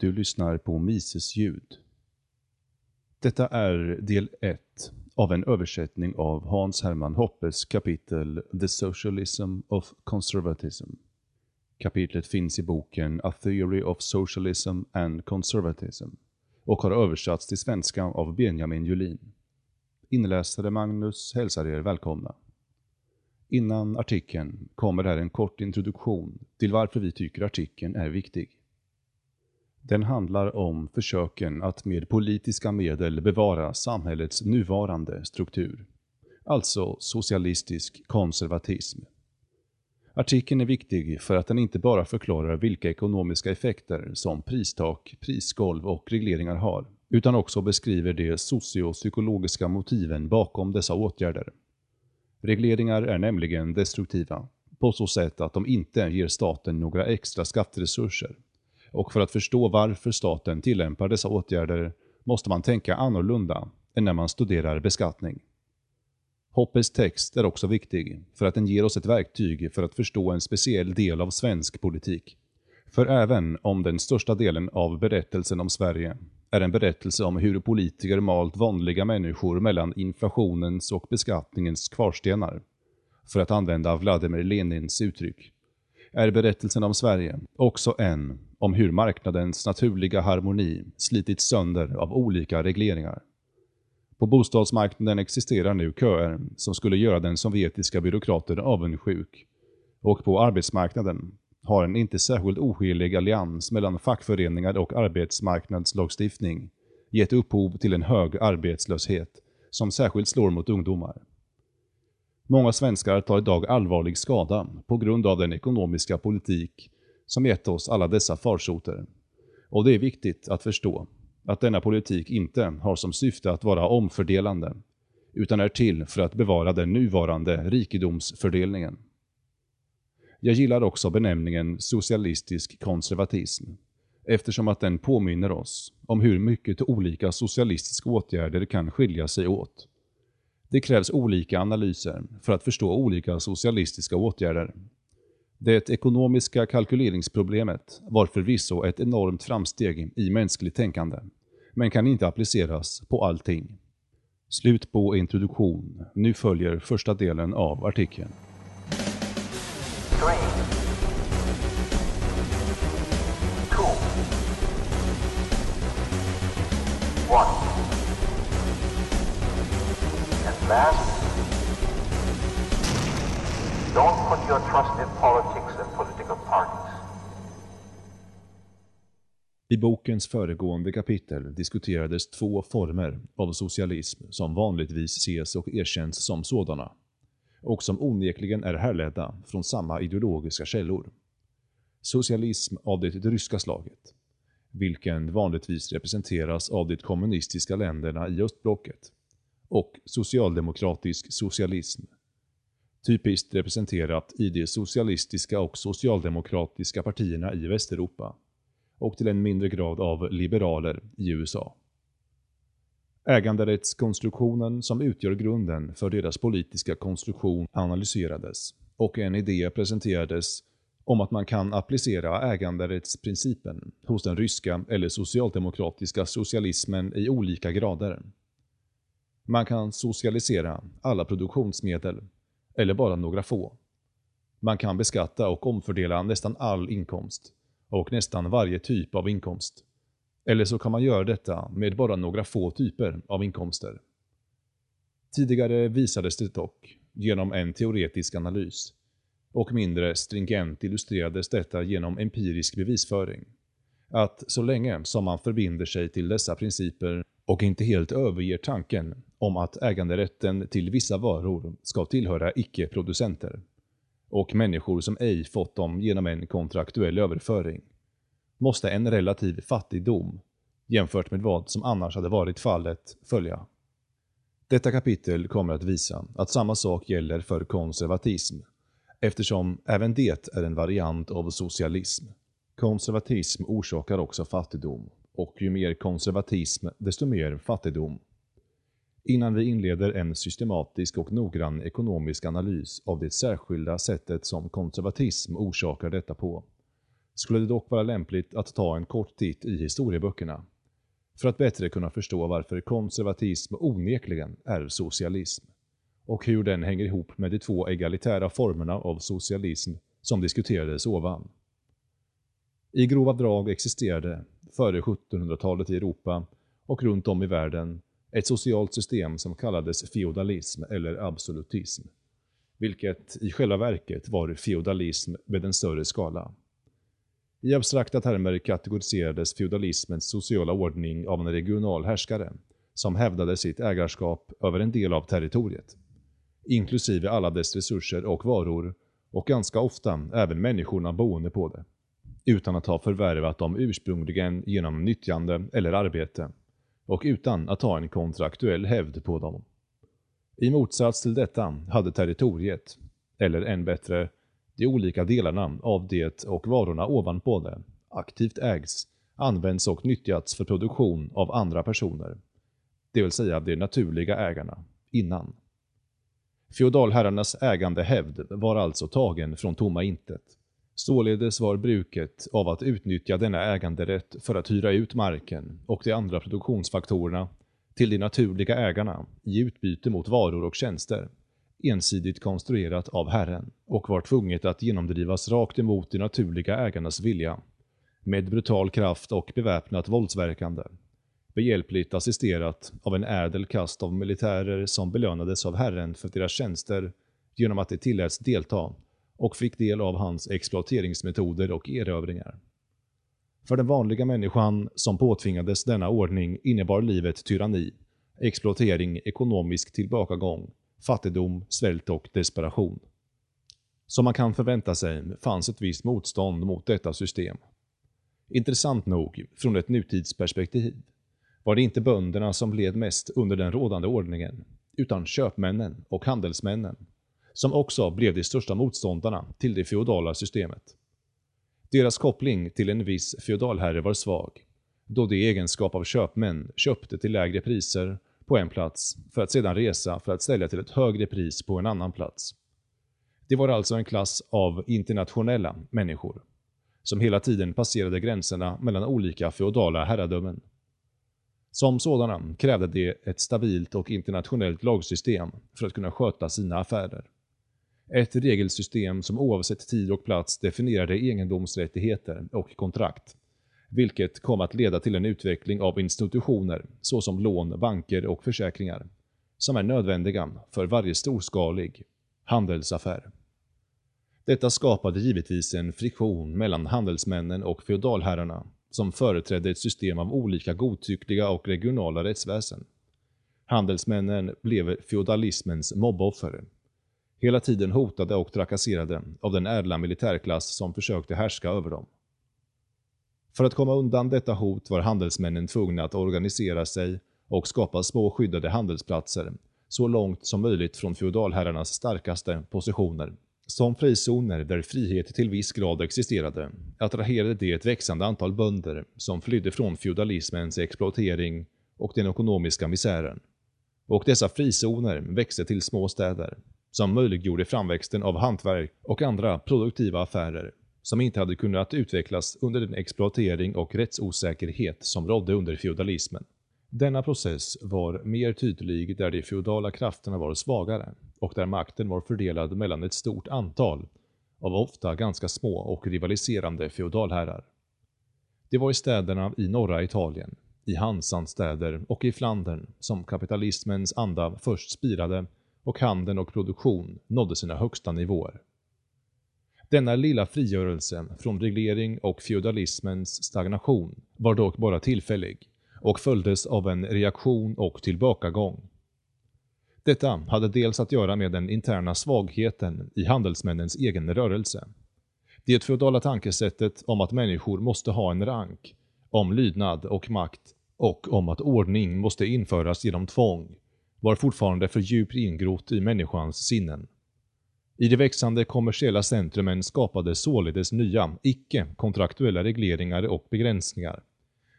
Du lyssnar på Mises ljud. Detta är del 1 av en översättning av Hans Hermann Hoppes kapitel The Socialism of Conservatism. Kapitlet finns i boken A Theory of Socialism and Conservatism och har översatts till svenska av Benjamin Julin. Inläsare Magnus hälsar er välkomna. Innan artikeln kommer här en kort introduktion till varför vi tycker artikeln är viktig. Den handlar om försöken att med politiska medel bevara samhällets nuvarande struktur. Alltså socialistisk konservatism. Artikeln är viktig för att den inte bara förklarar vilka ekonomiska effekter som pristak, prisgolv och regleringar har, utan också beskriver de sociopsykologiska motiven bakom dessa åtgärder. Regleringar är nämligen destruktiva, på så sätt att de inte ger staten några extra skatteresurser. Och för att förstå varför staten tillämpar dessa åtgärder måste man tänka annorlunda än när man studerar beskattning. Hoppes text är också viktig för att den ger oss ett verktyg för att förstå en speciell del av svensk politik. För även om den största delen av berättelsen om Sverige är en berättelse om hur politiker malt vanliga människor mellan inflationens och beskattningens kvarstenar, för att använda Vladimir Lenins uttryck, är berättelsen om Sverige också en om hur marknadens naturliga harmoni slitits sönder av olika regleringar. På bostadsmarknaden existerar nu köer som skulle göra den sovjetiska byråkraten avundsjuk. Och på arbetsmarknaden har en inte särskilt ohelig allians mellan fackföreningar och arbetsmarknadslagstiftning gett upphov till en hög arbetslöshet som särskilt slår mot ungdomar. Många svenskar tar idag allvarlig skada på grund av den ekonomiska politik som gett oss alla dessa farsoter. Och det är viktigt att förstå att denna politik inte har som syfte att vara omfördelande, utan är till för att bevara den nuvarande rikedomsfördelningen. Jag gillar också benämningen socialistisk konservatism, eftersom att den påminner oss om hur mycket olika socialistiska åtgärder kan skilja sig åt. Det krävs olika analyser för att förstå olika socialistiska åtgärder. Det ekonomiska kalkyleringsproblemet var förvisso ett enormt framsteg i mänskligt tänkande, men kan inte appliceras på allting. Slut på introduktion. Nu följer första delen av artikeln. Three, two, one. And last, don't put your trust in politics and political parties. I bokens föregående kapitel diskuterades två former av socialism som vanligtvis ses och erkänns som sådana och som onekligen är härledda från samma ideologiska källor. Socialism av det ryska slaget, vilken vanligtvis representeras av de kommunistiska länderna i östblocket, och socialdemokratisk socialism, typiskt representerat i de socialistiska och socialdemokratiska partierna i Västeuropa, och till en mindre grad av liberaler i USA. Äganderättskonstruktionen som utgör grunden för deras politiska konstruktion analyserades och en idé presenterades om att man kan applicera äganderättsprincipen hos den ryska eller socialdemokratiska socialismen i olika grader. Man kan socialisera alla produktionsmedel, eller bara några få. Man kan beskatta och omfördela nästan all inkomst och nästan varje typ av inkomst. Eller så kan man göra detta med bara några få typer av inkomster. Tidigare visades det dock, genom en teoretisk analys, och mindre stringent illustrerades detta genom empirisk bevisföring, att så länge som man förbinder sig till dessa principer och inte helt överger tanken om att äganderätten till vissa varor ska tillhöra icke-producenter och människor som ej fått dem genom en kontraktuell överföring, måste en relativ fattigdom, jämfört med vad som annars hade varit fallet, följa. Detta kapitel kommer att visa att samma sak gäller för konservatism, eftersom även det är en variant av socialism. Konservatism orsakar också fattigdom, och ju mer konservatism, desto mer fattigdom. Innan vi inleder en systematisk och noggrann ekonomisk analys av det särskilda sättet som konservatism orsakar detta på, skulle det dock vara lämpligt att ta en kort titt i historieböckerna för att bättre kunna förstå varför konservatism onekligen är socialism och hur den hänger ihop med de två egalitära formerna av socialism som diskuterades ovan. I grova drag existerade, före 1700-talet i Europa och runt om i världen, ett socialt system som kallades feodalism eller absolutism, vilket i själva verket var feodalism med en större skala. I abstrakta termer kategoriserades feodalismens sociala ordning av en regional härskare som hävdade sitt ägarskap över en del av territoriet, inklusive alla dess resurser och varor och ganska ofta även människorna boende på det, utan att ha förvärvat dem ursprungligen genom nyttjande eller arbete och utan att ha en kontraktuell hävd på dem. I motsats till detta hade territoriet, eller än bättre, de olika delarna av det och varorna ovanpå det, aktivt ägts, använts och nyttjats för produktion av andra personer, det vill säga de naturliga ägarna, innan. Feodalherrarnas ägandehävd var alltså tagen från tomma intet. Således var bruket av att utnyttja denna äganderätt för att hyra ut marken och de andra produktionsfaktorerna till de naturliga ägarna i utbyte mot varor och tjänster ensidigt konstruerat av Herren och var tvunget att genomdrivas rakt emot de naturliga ägarnas vilja, med brutal kraft och beväpnat våldsverkande, behjälpligt assisterat av en ädel kast av militärer som belönades av Herren för deras tjänster genom att de tilläts delta och fick del av hans exploateringsmetoder och erövringar. För den vanliga människan som påtvingades denna ordning innebar livet tyranni, exploatering, ekonomisk tillbakagång fattigdom, svält och desperation. Som man kan förvänta sig fanns ett visst motstånd mot detta system. Intressant nog, från ett nutidsperspektiv, var det inte bönderna som led mest under den rådande ordningen, utan köpmännen och handelsmännen, som också blev de största motståndarna till det feodala systemet. Deras koppling till en viss feodalherre var svag, då de i egenskap av köpmän köpte till lägre priser på en plats för att sedan resa för att sälja till ett högre pris på en annan plats. Det var alltså en klass av internationella människor som hela tiden passerade gränserna mellan olika feodala herradömen. Som sådana krävde de ett stabilt och internationellt lagsystem för att kunna sköta sina affärer. Ett regelsystem som oavsett tid och plats definierade egendomsrättigheter och kontrakt vilket kom att leda till en utveckling av institutioner såsom lån, banker och försäkringar, som är nödvändiga för varje storskalig handelsaffär. Detta skapade givetvis en friktion mellan handelsmännen och feodalherrarna som företrädde ett system av olika godtyckliga och regionala rättsväsen. Handelsmännen blev feodalismens mobboffer, hela tiden hotade och trakasserade av den ädla militärklass som försökte härska över dem. För att komma undan detta hot var handelsmännen tvungna att organisera sig och skapa små skyddade handelsplatser, så långt som möjligt från feodalherrarnas starkaste positioner. Som frizoner där frihet till viss grad existerade attraherade det ett växande antal bönder som flydde från feodalismens exploatering och den ekonomiska misären. Och dessa frizoner växte till små städer, som möjliggjorde framväxten av hantverk och andra produktiva affärer som inte hade kunnat utvecklas under den exploatering och rättsosäkerhet som rådde under feodalismen. Denna process var mer tydlig där de feodala krafterna var svagare och där makten var fördelad mellan ett stort antal av ofta ganska små och rivaliserande feodalherrar. Det var i städerna i norra Italien, i Hansans städer och i Flandern som kapitalismens anda först spirade och handeln och produktion nådde sina högsta nivåer. Denna lilla frigörelse från reglering och feodalismens stagnation var dock bara tillfällig och följdes av en reaktion och tillbakagång. Detta hade dels att göra med den interna svagheten i handelsmännens egen rörelse. Det feodala tankesättet om att människor måste ha en rank, om lydnad och makt och om att ordning måste införas genom tvång var fortfarande för djupt ingrott i människans sinnen. I de växande kommersiella centrumen skapades således nya, icke-kontraktuella regleringar och begränsningar,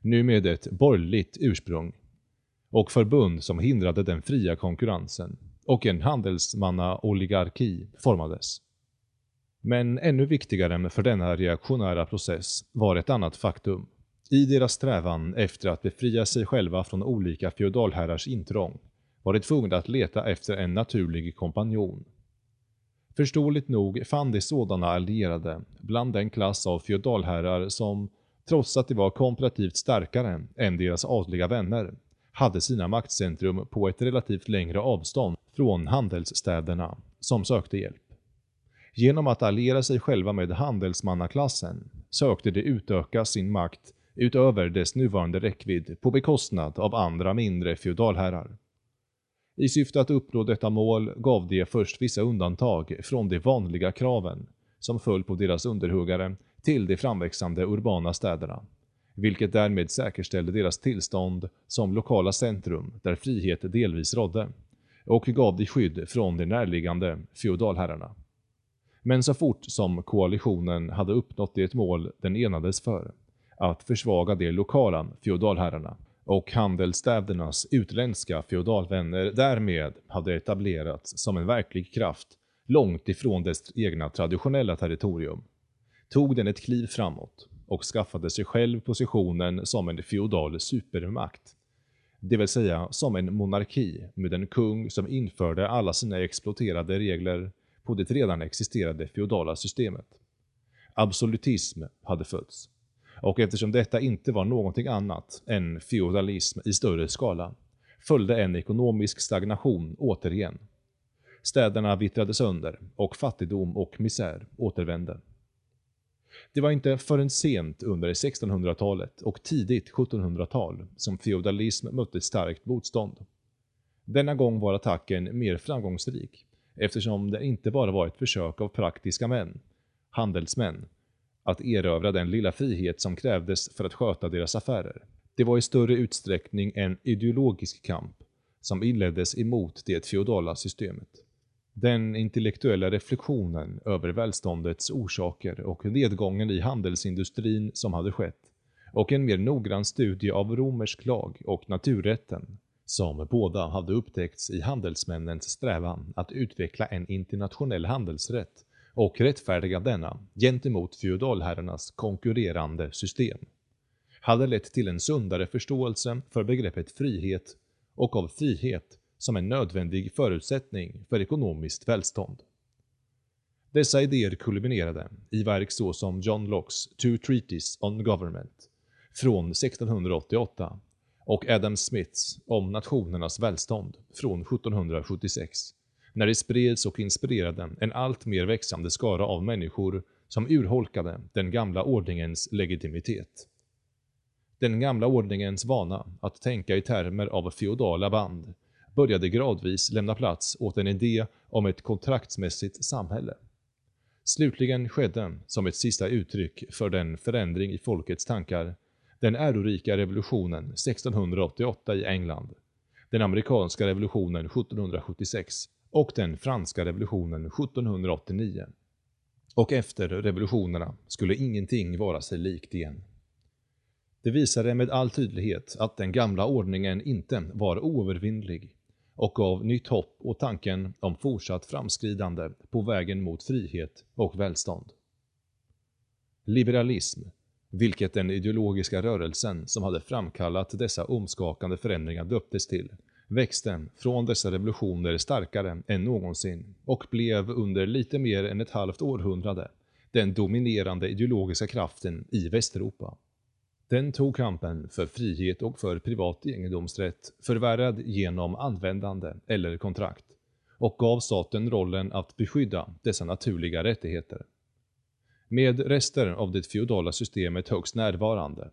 nu med ett borgerligt ursprung, och förbund som hindrade den fria konkurrensen, och en handelsmannaoligarki formades. Men ännu viktigare för denna reaktionära process var ett annat faktum. I deras strävan efter att befria sig själva från olika feodalherrars intrång var de tvungna att leta efter en naturlig kompanjon. Förståeligt nog fann de sådana allierade bland den klass av feodalherrar som, trots att de var komparativt starkare än deras adliga vänner, hade sina maktcentrum på ett relativt längre avstånd från handelsstäderna som sökte hjälp. Genom att alliera sig själva med handelsmannaklassen sökte de utöka sin makt utöver dess nuvarande räckvidd på bekostnad av andra mindre feodalherrar. I syfte att uppnå detta mål gav de först vissa undantag från de vanliga kraven som föll på deras underhuggare till de framväxande urbana städerna, vilket därmed säkerställde deras tillstånd som lokala centrum där frihet delvis rådde och gav de skydd från de närliggande feodalherrarna. Men så fort som koalitionen hade uppnått det mål den enades för, att försvaga de lokala feodalherrarna, och handelsstädernas utländska feodalvänner därmed hade etablerats som en verklig kraft långt ifrån dess egna traditionella territorium, tog den ett kliv framåt och skaffade sig själv positionen som en feodal supermakt. Det vill säga som en monarki med en kung som införde alla sina exploaterade regler på det redan existerande feodala systemet. Absolutism hade fötts. Och eftersom detta inte var någonting annat än feodalism i större skala, följde en ekonomisk stagnation återigen. Städerna vittrade sönder och fattigdom och misär återvände. Det var inte förrän sent under 1600-talet och tidigt 1700-tal som feodalism mötte starkt motstånd. Denna gång var attacken mer framgångsrik eftersom det inte bara var ett försök av praktiska män, handelsmän, att erövra den lilla frihet som krävdes för att sköta deras affärer. Det var i större utsträckning en ideologisk kamp som inleddes emot det feodala systemet. Den intellektuella reflektionen över välståndets orsaker och nedgången i handelsindustrin som hade skett och en mer noggrann studie av romersk lag och naturrätten som båda hade upptäckts i handelsmännens strävan att utveckla en internationell handelsrätt och rättfärdiga denna gentemot feodalherrarnas konkurrerande system, hade lett till en sundare förståelse för begreppet frihet och av frihet som en nödvändig förutsättning för ekonomiskt välstånd. Dessa idéer kulminerade i verk såsom John Lockes Two Treaties on Government från 1688 och Adam Smiths Om nationernas välstånd från 1776, när det spreds och inspirerade en allt mer växande skara av människor som urholkade den gamla ordningens legitimitet. Den gamla ordningens vana att tänka i termer av feodala band började gradvis lämna plats åt en idé om ett kontraktsmässigt samhälle. Slutligen skedde, som ett sista uttryck för den förändring i folkets tankar, den ärorika revolutionen 1688 i England, den amerikanska revolutionen 1776 och den franska revolutionen 1789. Och efter revolutionerna skulle ingenting vara sig likt igen. Det visade med all tydlighet att den gamla ordningen inte var oövervinnlig och gav nytt hopp åt tanken om fortsatt framskridande på vägen mot frihet och välstånd. Liberalism, vilket den ideologiska rörelsen som hade framkallat dessa omskakande förändringar döptes till, växte från dessa revolutioner starkare än någonsin och blev under lite mer än ett halvt århundrade den dominerande ideologiska kraften i Västeuropa. Den tog kampen för frihet och för privat egendomsrätt förvärrad genom användande eller kontrakt och gav staten rollen att beskydda dessa naturliga rättigheter. Med rester av det feodala systemet högst närvarande,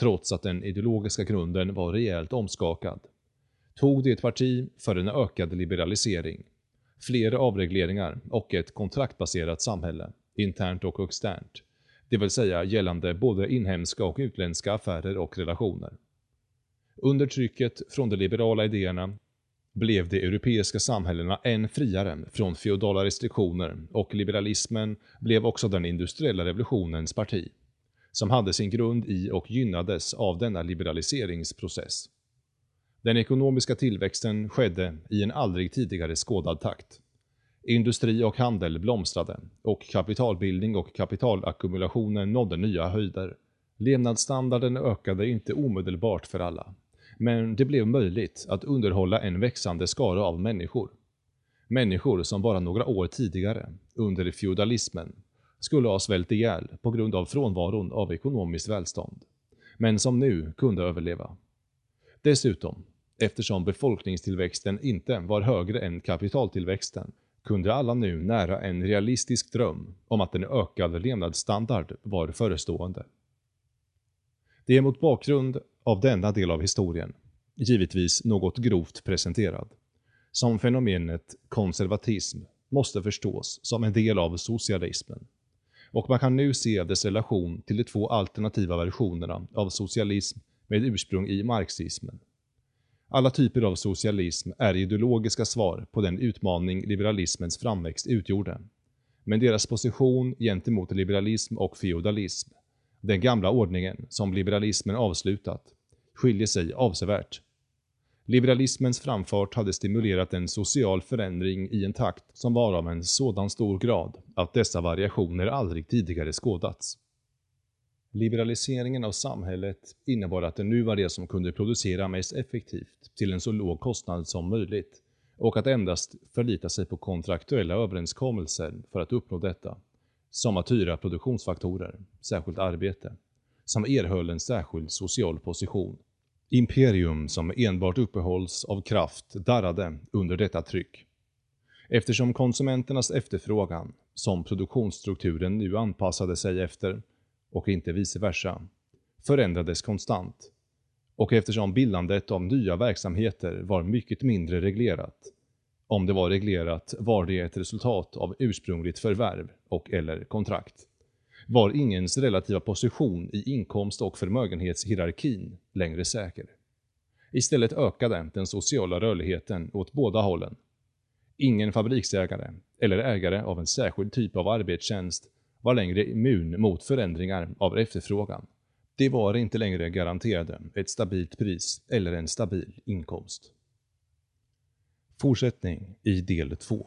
trots att den ideologiska grunden var rejält omskakad, tog det parti för en ökad liberalisering, fler avregleringar och ett kontraktbaserat samhälle, internt och externt, det vill säga gällande både inhemska och utländska affärer och relationer. Under trycket från de liberala idéerna blev de europeiska samhällena än friare från feodala restriktioner och liberalismen blev också den industriella revolutionens parti, som hade sin grund i och gynnades av denna liberaliseringsprocess. Den ekonomiska tillväxten skedde i en aldrig tidigare skådad takt. Industri och handel blomstrade och kapitalbildning och kapitalackumulationen nådde nya höjder. Levnadsstandarden ökade inte omedelbart för alla, men det blev möjligt att underhålla en växande skara av människor. Människor som bara några år tidigare, under feudalismen, skulle ha svält ihjäl på grund av frånvaron av ekonomiskt välstånd, men som nu kunde överleva. Dessutom, eftersom befolkningstillväxten inte var högre än kapitaltillväxten, kunde alla nu nära en realistisk dröm om att en ökad levnadsstandard var förestående. Det är mot bakgrund av denna del av historien, givetvis något grovt presenterad, som fenomenet konservatism måste förstås som en del av socialismen. Och man kan nu se dess relation till de två alternativa versionerna av socialism med ursprung i marxismen. Alla typer av socialism är ideologiska svar på den utmaning liberalismens framväxt utgjorde. Men deras position gentemot liberalism och feodalism, den gamla ordningen som liberalismen avslutat, skiljer sig avsevärt. Liberalismens framfart hade stimulerat en social förändring i en takt som var av en sådan stor grad att dessa variationer aldrig tidigare skådats. Liberaliseringen av samhället innebar att det nu var det som kunde producera mest effektivt till en så låg kostnad som möjligt och att endast förlita sig på kontraktuella överenskommelser för att uppnå detta, som att hyra produktionsfaktorer, särskilt arbete, som erhöll en särskild social position. Imperium som enbart uppehålls av kraft darrade under detta tryck. Eftersom konsumenternas efterfrågan, som produktionsstrukturen nu anpassade sig efter, och inte vice versa, förändrades konstant. Och eftersom bildandet av nya verksamheter var mycket mindre reglerat, om det var reglerat var det ett resultat av ursprungligt förvärv och eller kontrakt, var ingens relativa position i inkomst- och förmögenhetshierarkin längre säker. Istället ökade den sociala rörligheten åt båda hållen. Ingen fabriksägare eller ägare av en särskild typ av arbetstjänst var längre immun mot förändringar av efterfrågan. Det var inte längre garanterade ett stabilt pris eller en stabil inkomst. Fortsättning i del 2.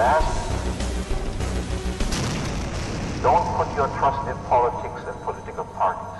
last, don't put your trust in politics and political parties.